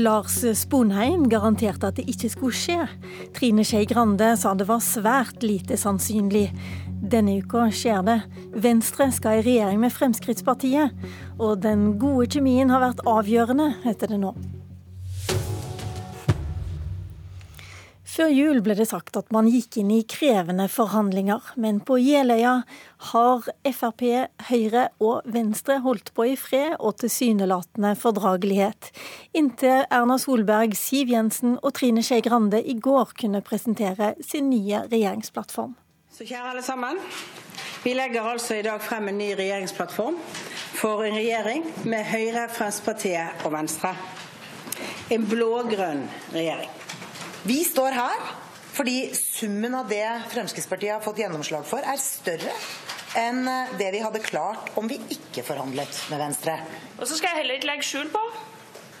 Lars Sponheim garanterte at det ikke skulle skje. Trine Skei Grande sa det var svært lite sannsynlig. Denne uka skjer det. Venstre skal i regjering med Fremskrittspartiet. Og den gode kjemien har vært avgjørende, heter det nå. Før jul ble det sagt at man gikk inn i krevende forhandlinger, men på Jeløya har Frp, Høyre og Venstre holdt på i fred og tilsynelatende fordragelighet, inntil Erna Solberg, Siv Jensen og Trine Skei Grande i går kunne presentere sin nye regjeringsplattform. Så kjære alle sammen. Vi legger altså i dag frem en ny regjeringsplattform for en regjering med Høyre, Fremskrittspartiet og Venstre. En blå-grønn regjering. Vi står her fordi summen av det Fremskrittspartiet har fått gjennomslag for, er større enn det vi hadde klart om vi ikke forhandlet med Venstre. Og så skal jeg heller ikke legge skjul på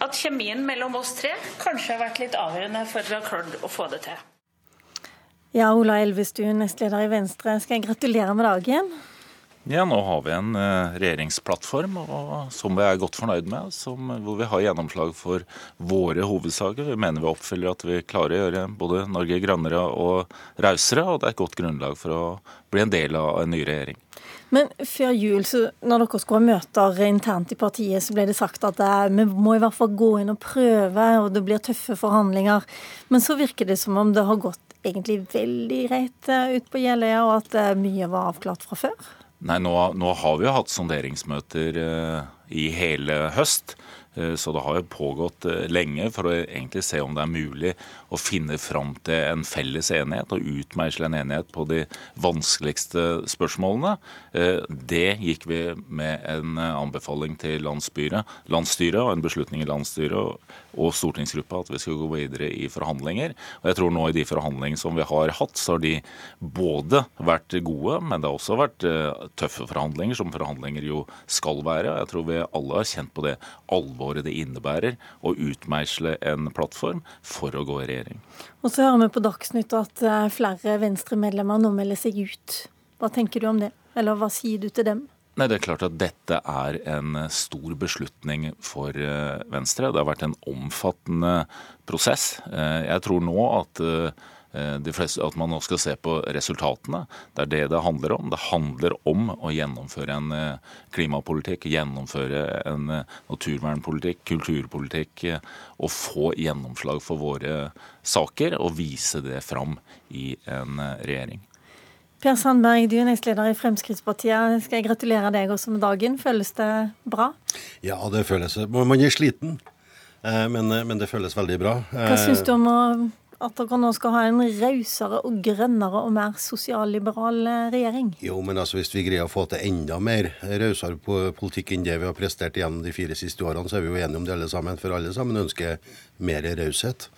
at kjemien mellom oss tre kanskje har vært litt avgjørende for at vi har klart å få det til. Ja, Ola Elvestuen, nestleder i Venstre, skal jeg gratulere med dagen? Ja, nå har vi en uh, regjeringsplattform som vi er godt fornøyd med. Som, hvor vi har gjennomslag for våre hovedsaker. Vi mener vi oppfyller at vi klarer å gjøre både Norge grønnere og rausere. Og det er et godt grunnlag for å bli en del av en ny regjering. Men før jul, når dere skulle ha møter internt i partiet, så ble det sagt at det, vi må i hvert fall gå inn og prøve, og det blir tøffe forhandlinger. Men så virker det som om det har gått egentlig veldig greit eh, ut på Jeløya, og at eh, mye var avklart fra før? Nei, nå, nå, har vi jo hatt sonderingsmøter eh, i hele høst. Eh, så det har jo pågått eh, lenge for å egentlig se om det er mulig å finne fram til en felles enighet og utmeisle en enighet på de vanskeligste spørsmålene. Det gikk vi med en anbefaling til landsstyret, landsstyret og en beslutning i landsstyret og stortingsgruppa at vi skulle gå videre i forhandlinger. Og jeg tror nå i de forhandlingene som vi har hatt, så har de både vært gode, men det har også vært tøffe forhandlinger, som forhandlinger jo skal være. Jeg tror vi alle har kjent på det alvoret det innebærer å utmeisle en plattform for å gå i regjering. Og så hører vi på Dagsnytt at eh, flere Venstre-medlemmer nå melder seg ut. Hva tenker du om det, eller hva sier du til dem? Nei, Det er klart at dette er en stor beslutning for eh, Venstre. Det har vært en omfattende prosess. Eh, jeg tror nå at Eh, fleste, at man nå skal se på resultatene. Det er det det handler om. Det handler om å gjennomføre en eh, klimapolitikk, gjennomføre en eh, naturvernpolitikk, kulturpolitikk, og få gjennomslag for våre saker og vise det fram i en regjering. Per Sandberg, du er nestleder i Fremskrittspartiet. Skal jeg gratulere deg også med dagen. Føles det bra? Ja, det føles Man er sliten, men, men det føles veldig bra. Hva syns du om at dere nå skal ha en rausere og grønnere og mer sosialliberal eh, regjering? Jo, men altså hvis vi greier å få til enda mer rausere politikk enn det vi har prestert gjennom de fire siste årene, så er vi jo enige om det alle sammen. For alle sammen ønsker mer raushet.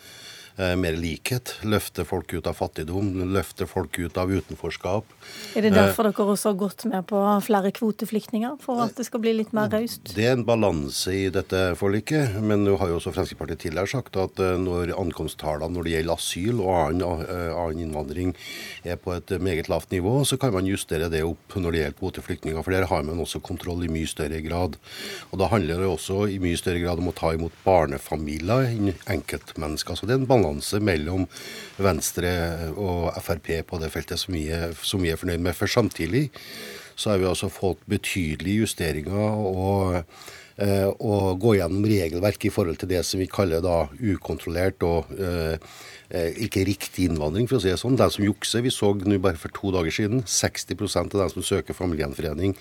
Eh, mer likhet. Løfte folk ut av fattigdom, løfte folk ut av utenforskap. Er det derfor dere også har gått med på flere kvoteflyktninger? For at det skal bli litt mer raust? Det er en balanse i dette forliket. Men nå har jo også Fremskrittspartiet tidligere sagt at eh, når ankomsttallene når det gjelder asyl og annen, eh, annen innvandring er på et meget lavt nivå, så kan man justere det opp når det gjelder kvoteflyktninger. For der har man også kontroll i mye større grad. Og da handler det også i mye større grad om å ta imot barnefamilier enn enkeltmennesker. Så det er en balanse mellom Venstre og Frp på det feltet som vi er, som vi er fornøyd med. For samtidig så har vi altså fått betydelige justeringer og og gå gjennom regelverk i forhold til det som vi kaller da ukontrollert og eh, eh, ikke riktig innvandring, for å si det sånn. De som jukser, vi så nå bare for to dager siden 60% av dem som søker familiegjenforening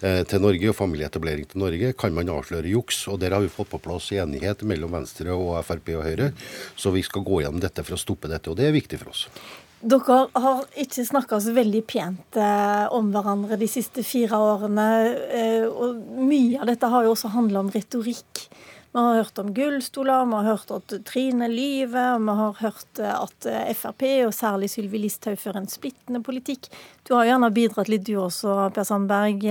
til Norge og familieetablering til Norge, kan man avsløre juks. og Der har vi fått på plass enighet mellom Venstre og Frp og Høyre. Så vi skal gå gjennom dette for å stoppe dette, og det er viktig for oss. Dere har ikke snakka så veldig pent eh, om hverandre de siste fire årene. Eh, og mye av dette har jo også handla om retorikk. Vi har hørt om gullstoler, vi har hørt at Trine lyver, vi har hørt eh, at Frp, og særlig Sylvi Listhaug, fører en splittende politikk. Du har gjerne bidratt litt du også, Per Sandberg.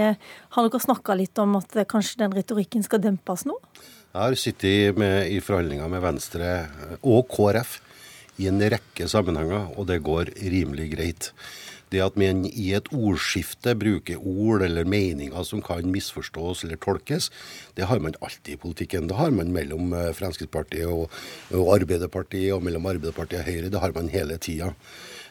Har dere snakka litt om at kanskje den retorikken skal dempes nå? Jeg har sittet med, i forhandlinger med Venstre og KrF i en rekke sammenhenger, og det går rimelig greit. Det at man i et ordskifte bruker ord eller meninger som kan misforstås eller tolkes, det har man alltid i politikken. Det har man mellom eh, Fremskrittspartiet og, Arbeiderpartiet, og mellom Arbeiderpartiet og Høyre. Det har man hele tida.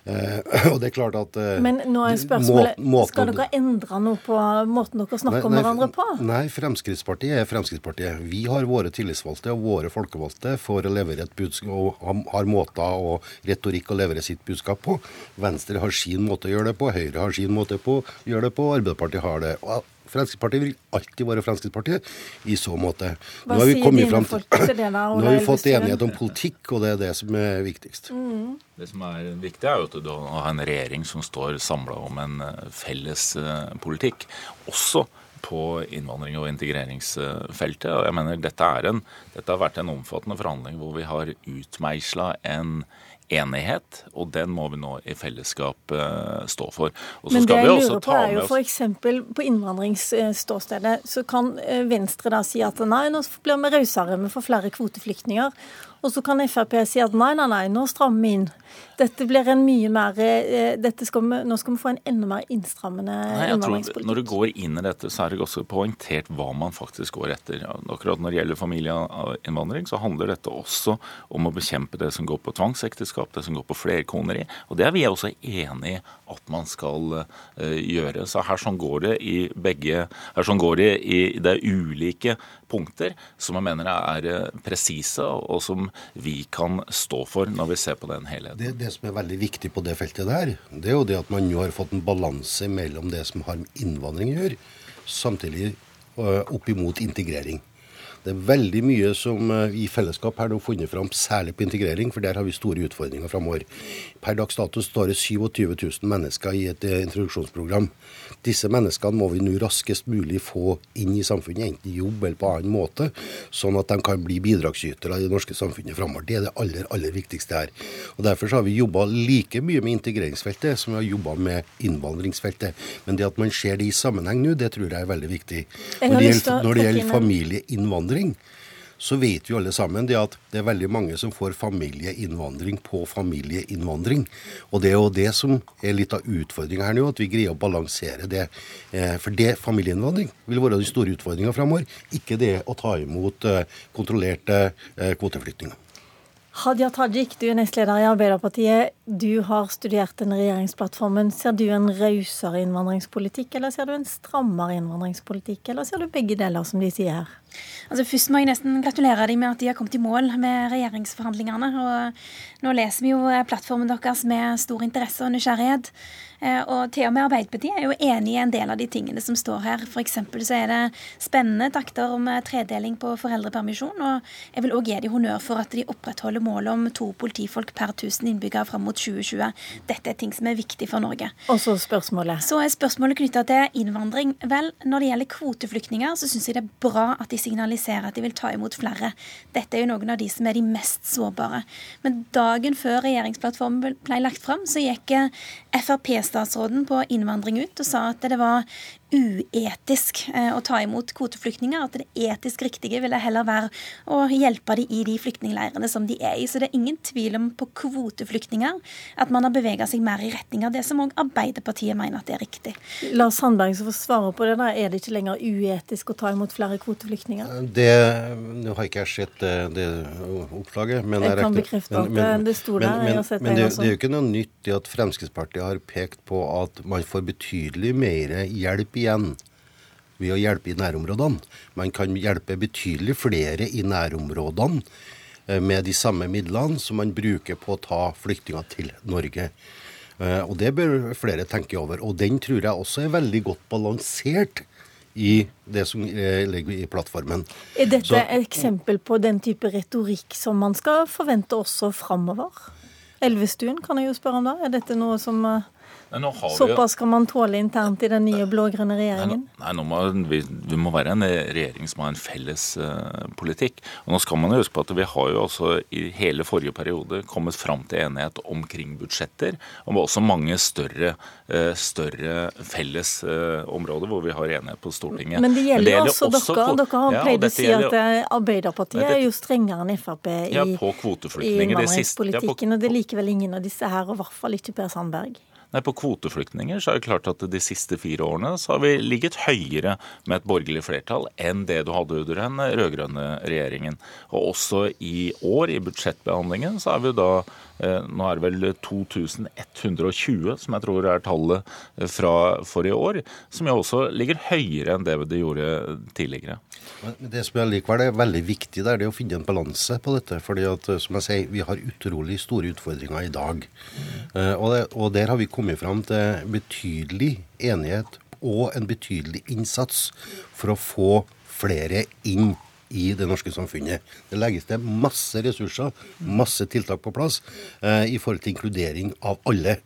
Eh, og det er klart at eh, Men nå er spørsmålet, må, skal dere endre noe på måten dere snakker nei, om hverandre på? Nei, Fremskrittspartiet er Fremskrittspartiet. Vi har våre tillitsvalgte og våre folkevalgte for å levere et budskap, og har måter og retorikk å levere sitt budskap på. Venstre har sin måte å gjøre det på, Høyre har sin måte å gjøre det på, Arbeiderpartiet har det. Og Fremskrittspartiet vil alltid være Fremskrittspartiet i så måte. Hva nå har vi kommet fram til det da, Nå har vi fått enighet om politikk, og det er det som er viktigst. Mm. Det som er viktig, er jo at du har en regjering som står samla om en eh, felles eh, politikk. Også på innvandring- og integreringsfeltet. Og jeg mener dette, en, dette har vært en omfattende forhandling hvor vi har utmeisla en enighet, og den må vi nå i fellesskap uh, stå for. Men det jeg lurer på er jo f.eks. på innvandringsståstedet, så kan eh, Venstre da si at nei, nå blir vi rausere, vi får flere kvoteflyktninger. Og så kan Frp si at nei, nei, nei, nå strammer vi inn. Dette blir en mye mer eh, skal vi, Nå skal vi få en enda mer innstrammende nei, innvandringspolitikk. Når du går inn i dette, så er det også poengtert hva man faktisk går etter. Akkurat når det gjelder familieinnvandring, så handler dette også om å bekjempe det som går på tvangsekteskap, det som går på flerkoneri. Og det er vi også enig i at man skal uh, gjøre. Så her sånn går det i begge Her sånn går det i det ulike punkter som jeg mener er eh, presise, og som vi kan stå for når vi ser på den helheten. Det, det, som er veldig viktig på det feltet der, det er jo det at man nå har fått en balanse mellom det som har med innvandring å gjøre, samtidig uh, opp imot integrering. Det er veldig mye som eh, vi i fellesskap har funnet fram, særlig på integrering, for der har vi store utfordringer framover. Per dags dato står det 27 000 mennesker i et eh, introduksjonsprogram. Disse menneskene må vi nå raskest mulig få inn i samfunnet, enten i jobb eller på annen måte, sånn at de kan bli bidragsytere i det norske samfunnet framover. Det er det aller, aller viktigste her. Og Derfor har vi jobba like mye med integreringsfeltet som vi har jobba med innvandringsfeltet. Men det at man ser det i sammenheng nå, det tror jeg er veldig viktig. Når det gjelder, når det gjelder familieinnvandring, innvandring, så vet vi alle sammen det at det er veldig mange som får familieinnvandring på familieinnvandring. Og det er jo det som er litt av utfordringa her nå, at vi greier å balansere det. Eh, for det familieinnvandring vil være den store utfordringa framover, ikke det å ta imot eh, kontrollerte eh, kvoteflyktninger. Hadia Tajik, du er nestleder i Arbeiderpartiet. Du har studert denne regjeringsplattformen. Ser du en rausere innvandringspolitikk, eller ser du en strammere innvandringspolitikk, eller ser du begge deler, som de sier her? Altså Først må jeg nesten gratulere dem med at de har kommet i mål med regjeringsforhandlingene. og Nå leser vi jo plattformen deres med stor interesse og nysgjerrighet. Eh, og til og med Arbeiderpartiet er jo enig i en del av de tingene som står her. F.eks. så er det spennende takter om eh, tredeling på foreldrepermisjon. Og jeg vil òg gi dem honnør for at de opprettholder målet om to politifolk per 1000 innbyggere fram mot 2020. Dette er ting som er viktig for Norge. Og så spørsmålet? Så er spørsmålet knytta til innvandring. Vel, når det gjelder kvoteflyktninger, så syns jeg det er bra at de signaliserer at de vil ta imot flere. Dette er jo noen av de som er de mest sårbare. Men dagen før regjeringsplattformen ble lagt fram, så gikk eh, Frp-statsråden på innvandring ut og sa at det var uetisk eh, å ta imot kvoteflyktninger. At det etisk riktige ville heller være å hjelpe dem i de flyktningleirene som de er i. Så det er ingen tvil om på kvoteflyktninger at man har bevega seg mer i retning av det som òg Arbeiderpartiet mener at det er riktig. Lars Sandberg som får svare på det. da, Er det ikke lenger uetisk å ta imot flere kvoteflyktninger? Det, Nå har ikke jeg sett det, det oppslaget. Men jeg, jeg kan bekrefte at men, det sto der. Men, jeg har sett men det, det, det er jo ikke noe nytt i at Fremskrittspartiet har pekt på at man får betydelig mer hjelp igjen ved å hjelpe i nærområdene. Man kan hjelpe betydelig flere i nærområdene eh, med de samme midlene som man bruker på å ta flyktninger til Norge. Eh, og Det bør flere tenke over. Og den tror jeg også er veldig godt balansert i det som eh, ligger i plattformen. Er dette Så, et eksempel på den type retorikk som man skal forvente også framover? Elvestuen kan jeg jo spørre om da. Er dette noe som Såpass skal man tåle internt i den nye blå-grønne regjeringen? Nei, nå må vi, vi, må være en regjering som har en felles uh, politikk. Og nå skal man jo huske på at Vi har jo også i hele forrige periode kommet fram til enighet omkring budsjetter. Og også mange større, uh, større felles uh, områder hvor vi har enighet på Stortinget. Men det gjelder, jo også, også dere. På, dere har pleid å si at Arbeiderpartiet er jo strengere enn Frp i, ja, i innvandringspolitikken. og det er likevel ingen av disse her, og i hvert fall ikke Per Sandberg. Nei, På kvoteflyktninger så er det klart at de siste fire årene så har vi ligget høyere med et borgerlig flertall enn det du hadde under den rød-grønne regjeringen. Og også i år, i budsjettbehandlingen, så er vi da eh, Nå er det vel 2120, som jeg tror er tallet fra for i år, som jo også ligger høyere enn det det gjorde tidligere. Men det som er likevel er veldig viktig, det er å finne en balanse på dette. fordi at, som jeg sier, vi har utrolig store utfordringer i dag. Mm. Og, det, og der har vi kommet fram til betydelig enighet og en betydelig innsats for å få flere inn i det norske samfunnet. Det legges til masse ressurser, masse tiltak på plass eh, i forhold til inkludering av alle.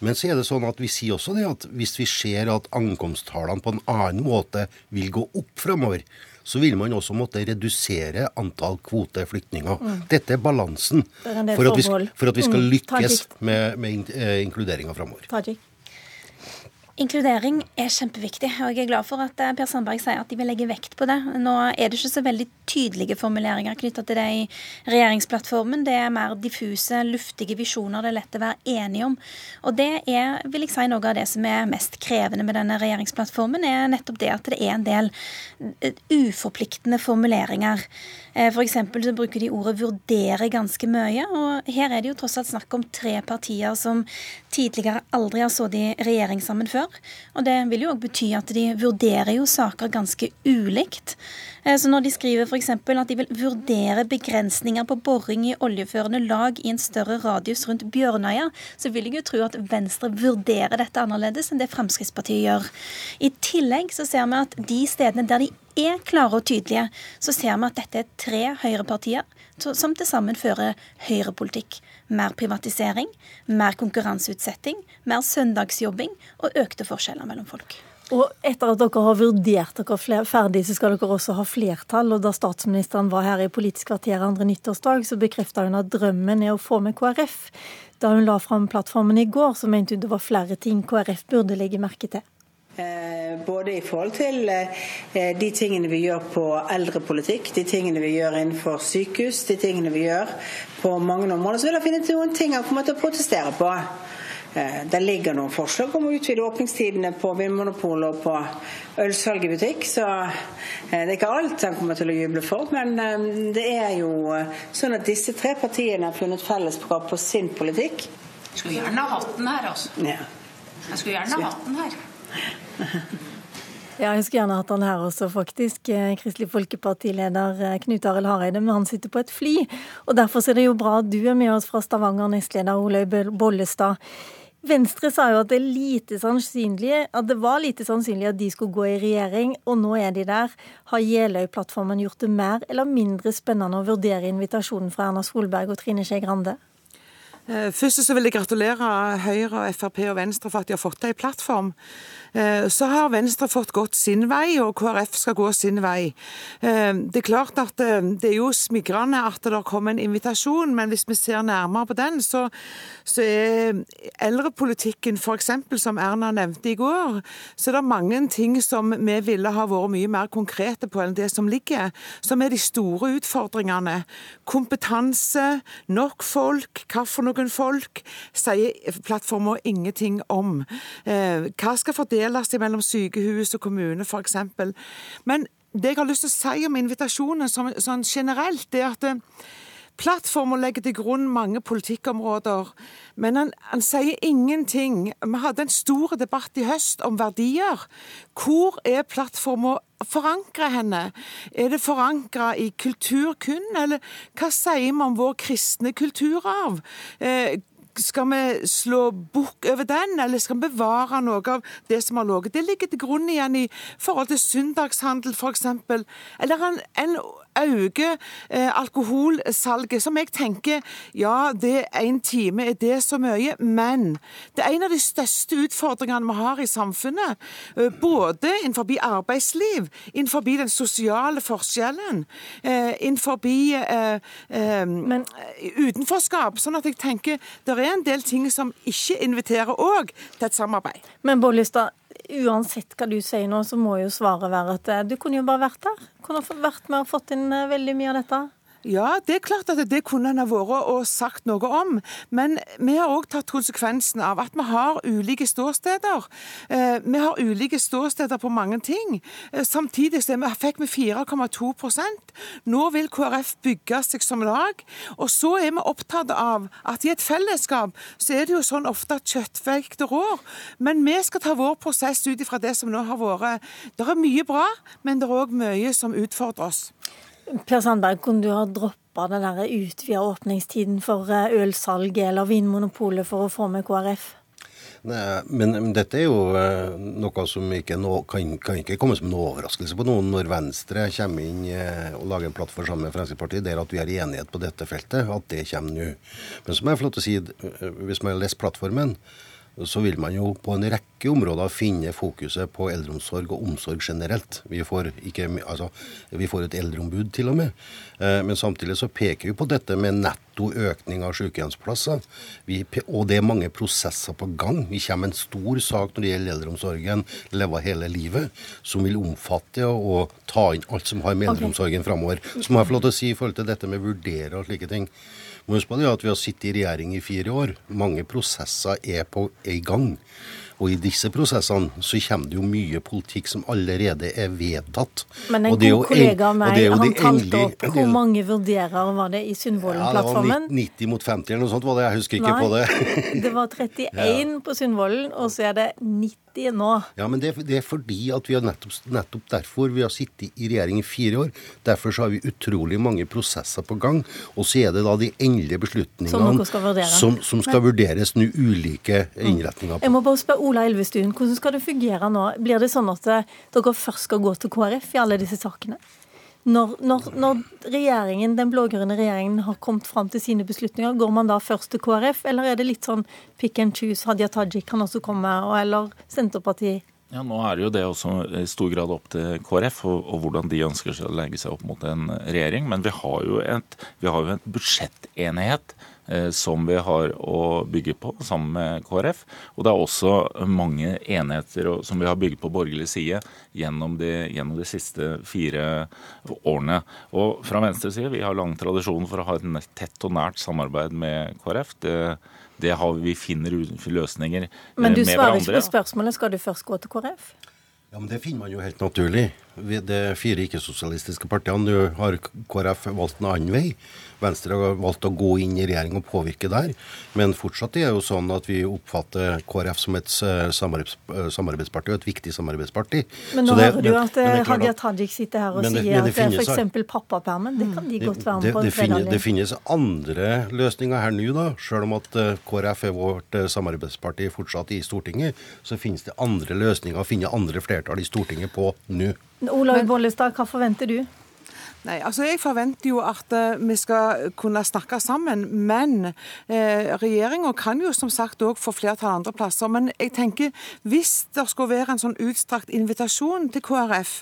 Men så er det sånn at vi sier også det at hvis vi ser at ankomsttallene på en annen måte vil gå opp framover, så vil man også måtte redusere antall kvoteflyktninger. Mm. Dette er balansen for, at vi, for, at vi, skal mm. lykkes med, med eh, inkluderinga framover. Inkludering er kjempeviktig, og jeg er glad for at eh, Per Sandberg sier at de vil legge vekt på det. Nå er det ikke så veldig tydelige formuleringer knytta til det i regjeringsplattformen. Det er mer diffuse, luftige visjoner det er lett å være enige om. Og det er vil jeg si, noe av det som er mest krevende med denne regjeringsplattformen, er nettopp det at det er en del eh, uforpliktende formuleringer. Eh, F.eks. så bruker de ordet 'vurdere' ganske mye. Og her er det jo tross alt snakk om tre partier som tidligere aldri har sittet i regjering sammen før. Og det vil jo òg bety at de vurderer jo saker ganske ulikt. Eh, så når de skriver f.eks. at de vil vurdere begrensninger på boring i oljeførende lag i en større radius rundt Bjørnøya, så vil jeg jo tro at Venstre vurderer dette annerledes enn det Fremskrittspartiet gjør. I tillegg så ser vi at de stedene der de er klare og tydelige, så ser vi at dette er tre høyrepartier som til sammen fører høyrepolitikk. Mer privatisering, mer konkurranseutsetting, mer søndagsjobbing og økte forskjeller mellom folk. Og etter at dere har vurdert dere ferdig, så skal dere også ha flertall. Og da statsministeren var her i Politisk kvarter andre nyttårsdag, så bekrefta hun at drømmen er å få med KrF. Da hun la fram plattformen i går, så mente hun det var flere ting KrF burde legge merke til. Eh, både i forhold til eh, de tingene vi gjør på eldrepolitikk, de tingene vi gjør innenfor sykehus, de tingene vi gjør på mange områder. Så vil jeg finne noen ting han kommer til å protestere på. Eh, det ligger noen forslag om å utvide åpningstidene på Vinmonopolet og på ølsalg i butikk, så det er ikke alt han kommer til å juble for. Men det er jo sånn at disse tre partiene har funnet fellesskap på sin politikk. Jeg skulle gjerne hatt den her, altså. Ja. Jeg skulle gjerne hatt den her. Ja, jeg skulle gjerne hatt han her også, faktisk. Eh, Kristelig Folkeparti-leder eh, Knut Arild Hareide, men han sitter på et fly. Og Derfor er det jo bra at du er med oss fra Stavanger, nestleder Olaug Bollestad. Venstre sa jo at det, lite at det, var lite sannsynlig at de skulle gå i regjering, og nå er de der. Har Jeløy-plattformen gjort det mer eller mindre spennende å vurdere invitasjonen fra Erna Solberg og Trine Skei Grande? Eh, først så vil jeg gratulere Høyre, Frp og Venstre for at de har fått en plattform. Eh, så har Venstre fått gått sin vei, og KrF skal gå sin vei. Eh, det er klart at det er jo smigrende at det kom en invitasjon, men hvis vi ser nærmere på den, så, så er eldrepolitikken f.eks., som Erna nevnte i går, så er det mange ting som vi ville ha vært mye mer konkrete på enn det som ligger, som er de store utfordringene. Kompetanse, nok folk, hva for noe noen folk, sier plattformen ingenting om. Eh, hva skal fordeles mellom sykehus og kommune, f.eks. Men det jeg har lyst til å si om invitasjonen sånn generelt, er at eh, Plattformen legger til grunn mange politikkområder, men han, han, sier ingenting. Vi hadde en stor debatt i høst om verdier. Hvor er plattformen forankra henne? Er det forankra i kultur kun, eller hva sier vi om vår kristne kulturarv? Eh, skal vi slå bukk over den, eller skal vi bevare noe av det som har ligget? Det ligger til grunn igjen i forhold til søndagshandel, f.eks. Eller en, en øker eh, alkoholsalget, som jeg tenker ja, det én en time, er det så mye? Men det er en av de største utfordringene vi har i samfunnet. Eh, både innenfor arbeidsliv, innenfor den sosiale forskjellen, eh, innenfor Men, utenforskap. Sånn at jeg tenker det er en del ting som ikke inviterer òg til et samarbeid. Men Bollestad, uansett hva du sier nå, så må jo svaret være at eh, du kunne jo bare vært der. Kunne vært med og fått inn eh, veldig mye av dette. Ja, det er klart at det kunne en ha vært og sagt noe om. Men vi har òg tatt konsekvensen av at vi har ulike ståsteder. Eh, vi har ulike ståsteder på mange ting. Eh, samtidig fikk vi 4,2% Nå vil KrF bygge seg som lag. Og så er vi opptatt av at i et fellesskap så er det jo sånn ofte at kjøttvekter rår. Men vi skal ta vår prosess ut ifra det som nå har vært. Det er mye bra, men det er òg mye som utfordrer oss. Per Sandberg, kunne du ha droppa den utvida åpningstiden for ølsalget ølsalg eller Vinmonopolet for å få med KrF? Nei, men, dette er jo eh, noe som ikke no, kan, kan, ikke komme som en overraskelse på noen når Venstre kommer inn eh, og lager en plattform sammen med Fremskrittspartiet der at vi har enighet på dette feltet, at det kommer nå. Men så må jeg få lov til å si, eh, hvis man har lest plattformen, så vil man jo på en rekke områder finne fokuset på eldreomsorg og omsorg generelt. Vi får, ikke, altså, vi får et eldreombud til og med. Eh, men samtidig så peker vi på dette med netto økning av sykehjemsplasser. Vi, og det er mange prosesser på gang. Vi kommer med en stor sak når det gjelder eldreomsorgen, Leve hele livet, som vil omfatte og ta inn alt som har med eldreomsorgen framover. Så må jeg få lov til å si i forhold til dette med vurdere og slike ting må huske på det at vi har sittet i regjering i fire år. Mange prosesser er, på, er i gang. Og i disse prosessene så kommer det jo mye politikk som allerede er vedtatt. Men en god kollega av meg, han talte opp hvor mange vurderer var det i Sundvolden-plattformen? Ja, det var 90 mot 50 eller noe sånt var det, jeg husker ikke Nei, på det. det var 31 ja. på Sundvolden, og så er det 90 nå. Ja, men det, det, er fordi at vi har nettopp, nettopp derfor vi har sittet i regjering i fire år. Derfor så har vi utrolig mange prosesser på gang. Og så er det da de endelige beslutningene som, som, som skal vurderes nå ulike innretninger på. Jeg må bare spørre Ola Elvestuen, hvordan skal det fungere nå? Blir det sånn at eh, dere først skal gå til KrF i alle disse sakene? Når, når, når regjeringen, den blå-grønne regjeringen har kommet fram til sine beslutninger, går man da først til KrF, eller er det litt sånn pick and choose, Hadia Tajik kan også komme, eller Senterpartiet? Ja, Nå er det jo det også i stor grad opp til KrF og, og hvordan de ønsker seg å legge seg opp mot en regjering. Men vi har jo et, vi har jo en budsjettenighet som vi har å bygge på sammen med KrF. Og det er også mange enheter som vi har bygget på borgerlig side gjennom de, gjennom de siste fire årene. Og fra venstre side, vi har lang tradisjon for å ha et tett og nært samarbeid med KrF. Det, det har vi finner løsninger med hverandre. Men du svarer ikke på spørsmålet. Skal du først gå til KrF? Ja, men Det finner man jo helt naturlig. De fire ikke-sosialistiske partiene nå har KrF valgt en annen vei. Venstre har valgt å gå inn i regjering og påvirke der. Men fortsatt er det jo sånn at vi oppfatter KrF som et eh, eh, samarbeidsparti, og et viktig samarbeidsparti. Men nå det, hører du at men, eh, Hadia Tajik sitter her og det, sier at f.eks. pappapermen, det kan de godt være med på. Det, finnes, det finnes andre løsninger her nå, da. Selv om at KrF er vårt samarbeidsparti fortsatt i Stortinget, så finnes det andre løsninger å finne andre flertall i Stortinget på nå. Olaug Bollestad, hva forventer du? Nei, altså Jeg forventer jo at uh, vi skal kunne snakke sammen, men eh, regjeringa kan jo som sagt òg få flertall andre plasser. Men jeg tenker hvis det skulle være en sånn utstrakt invitasjon til KrF,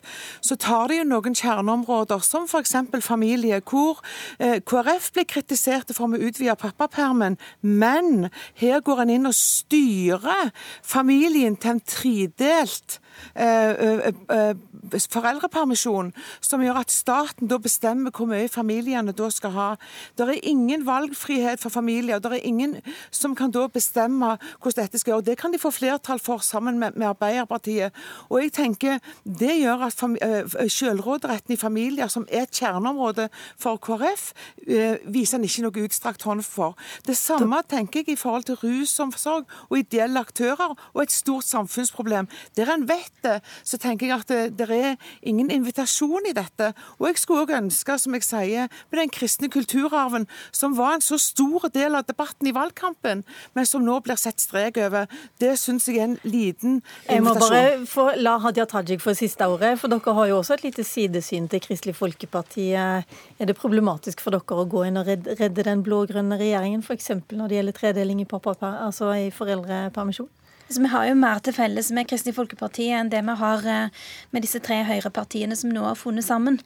så tar det jo noen kjerneområder, som f.eks. familie, hvor eh, KrF blir kritisert for å utvide pappapermen, men her går en inn og styrer familien til en tredelt foreldrepermisjon, som gjør at staten da bestemmer hvor mye familiene da skal ha. Det er ingen valgfrihet for familier. Det er ingen som kan da bestemme hvordan dette skal gjøre. Det kan de få flertall for sammen med, med Arbeiderpartiet. Og jeg tenker Det gjør at selvråderetten i familier, som er et kjerneområde for KrF, viser en ikke noe utstrakt hånd for. Det samme tenker jeg i forhold til rusomsorg og ideelle aktører og et stort samfunnsproblem. Der en vet det, så tenker jeg at det, det er ingen invitasjon i dette. Og jeg skulle òg ønske, som jeg sier, med den kristne kulturarven, som var en så stor del av debatten i valgkampen, men som nå blir sett strek over, det syns jeg er en liten invitasjon. Jeg må bare få la Hadia Tajik få siste ordet, for dere har jo også et lite sidesyn til Kristelig Folkeparti. Er det problematisk for dere å gå inn og redde den blå-grønne regjeringen, f.eks. når det gjelder tredeling i, pappa, altså i foreldrepermisjon? Så Vi har jo mer til felles med Kristelig Folkeparti enn det vi har eh, med disse tre høyrepartiene som nå har funnet sammen.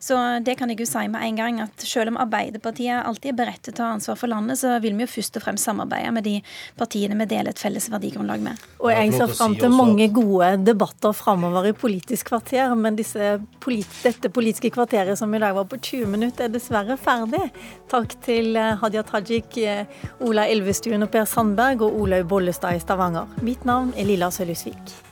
Så det kan jeg jo si med en gang, at selv om Arbeiderpartiet alltid er beredt til å ta ansvar for landet, så vil vi jo først og fremst samarbeide med de partiene vi deler et felles verdigrunnlag med. Og jeg ser fram til mange gode debatter framover i Politisk kvarter, men disse, dette politiske kvarteret som i dag var på 20 minutter, er dessverre ferdig. Takk til eh, Hadia Tajik, eh, Ola Elvestuen og Per Sandberg og Olaug Bollestad i Stavanger. Mitt navn er Lilla Sølhusvik.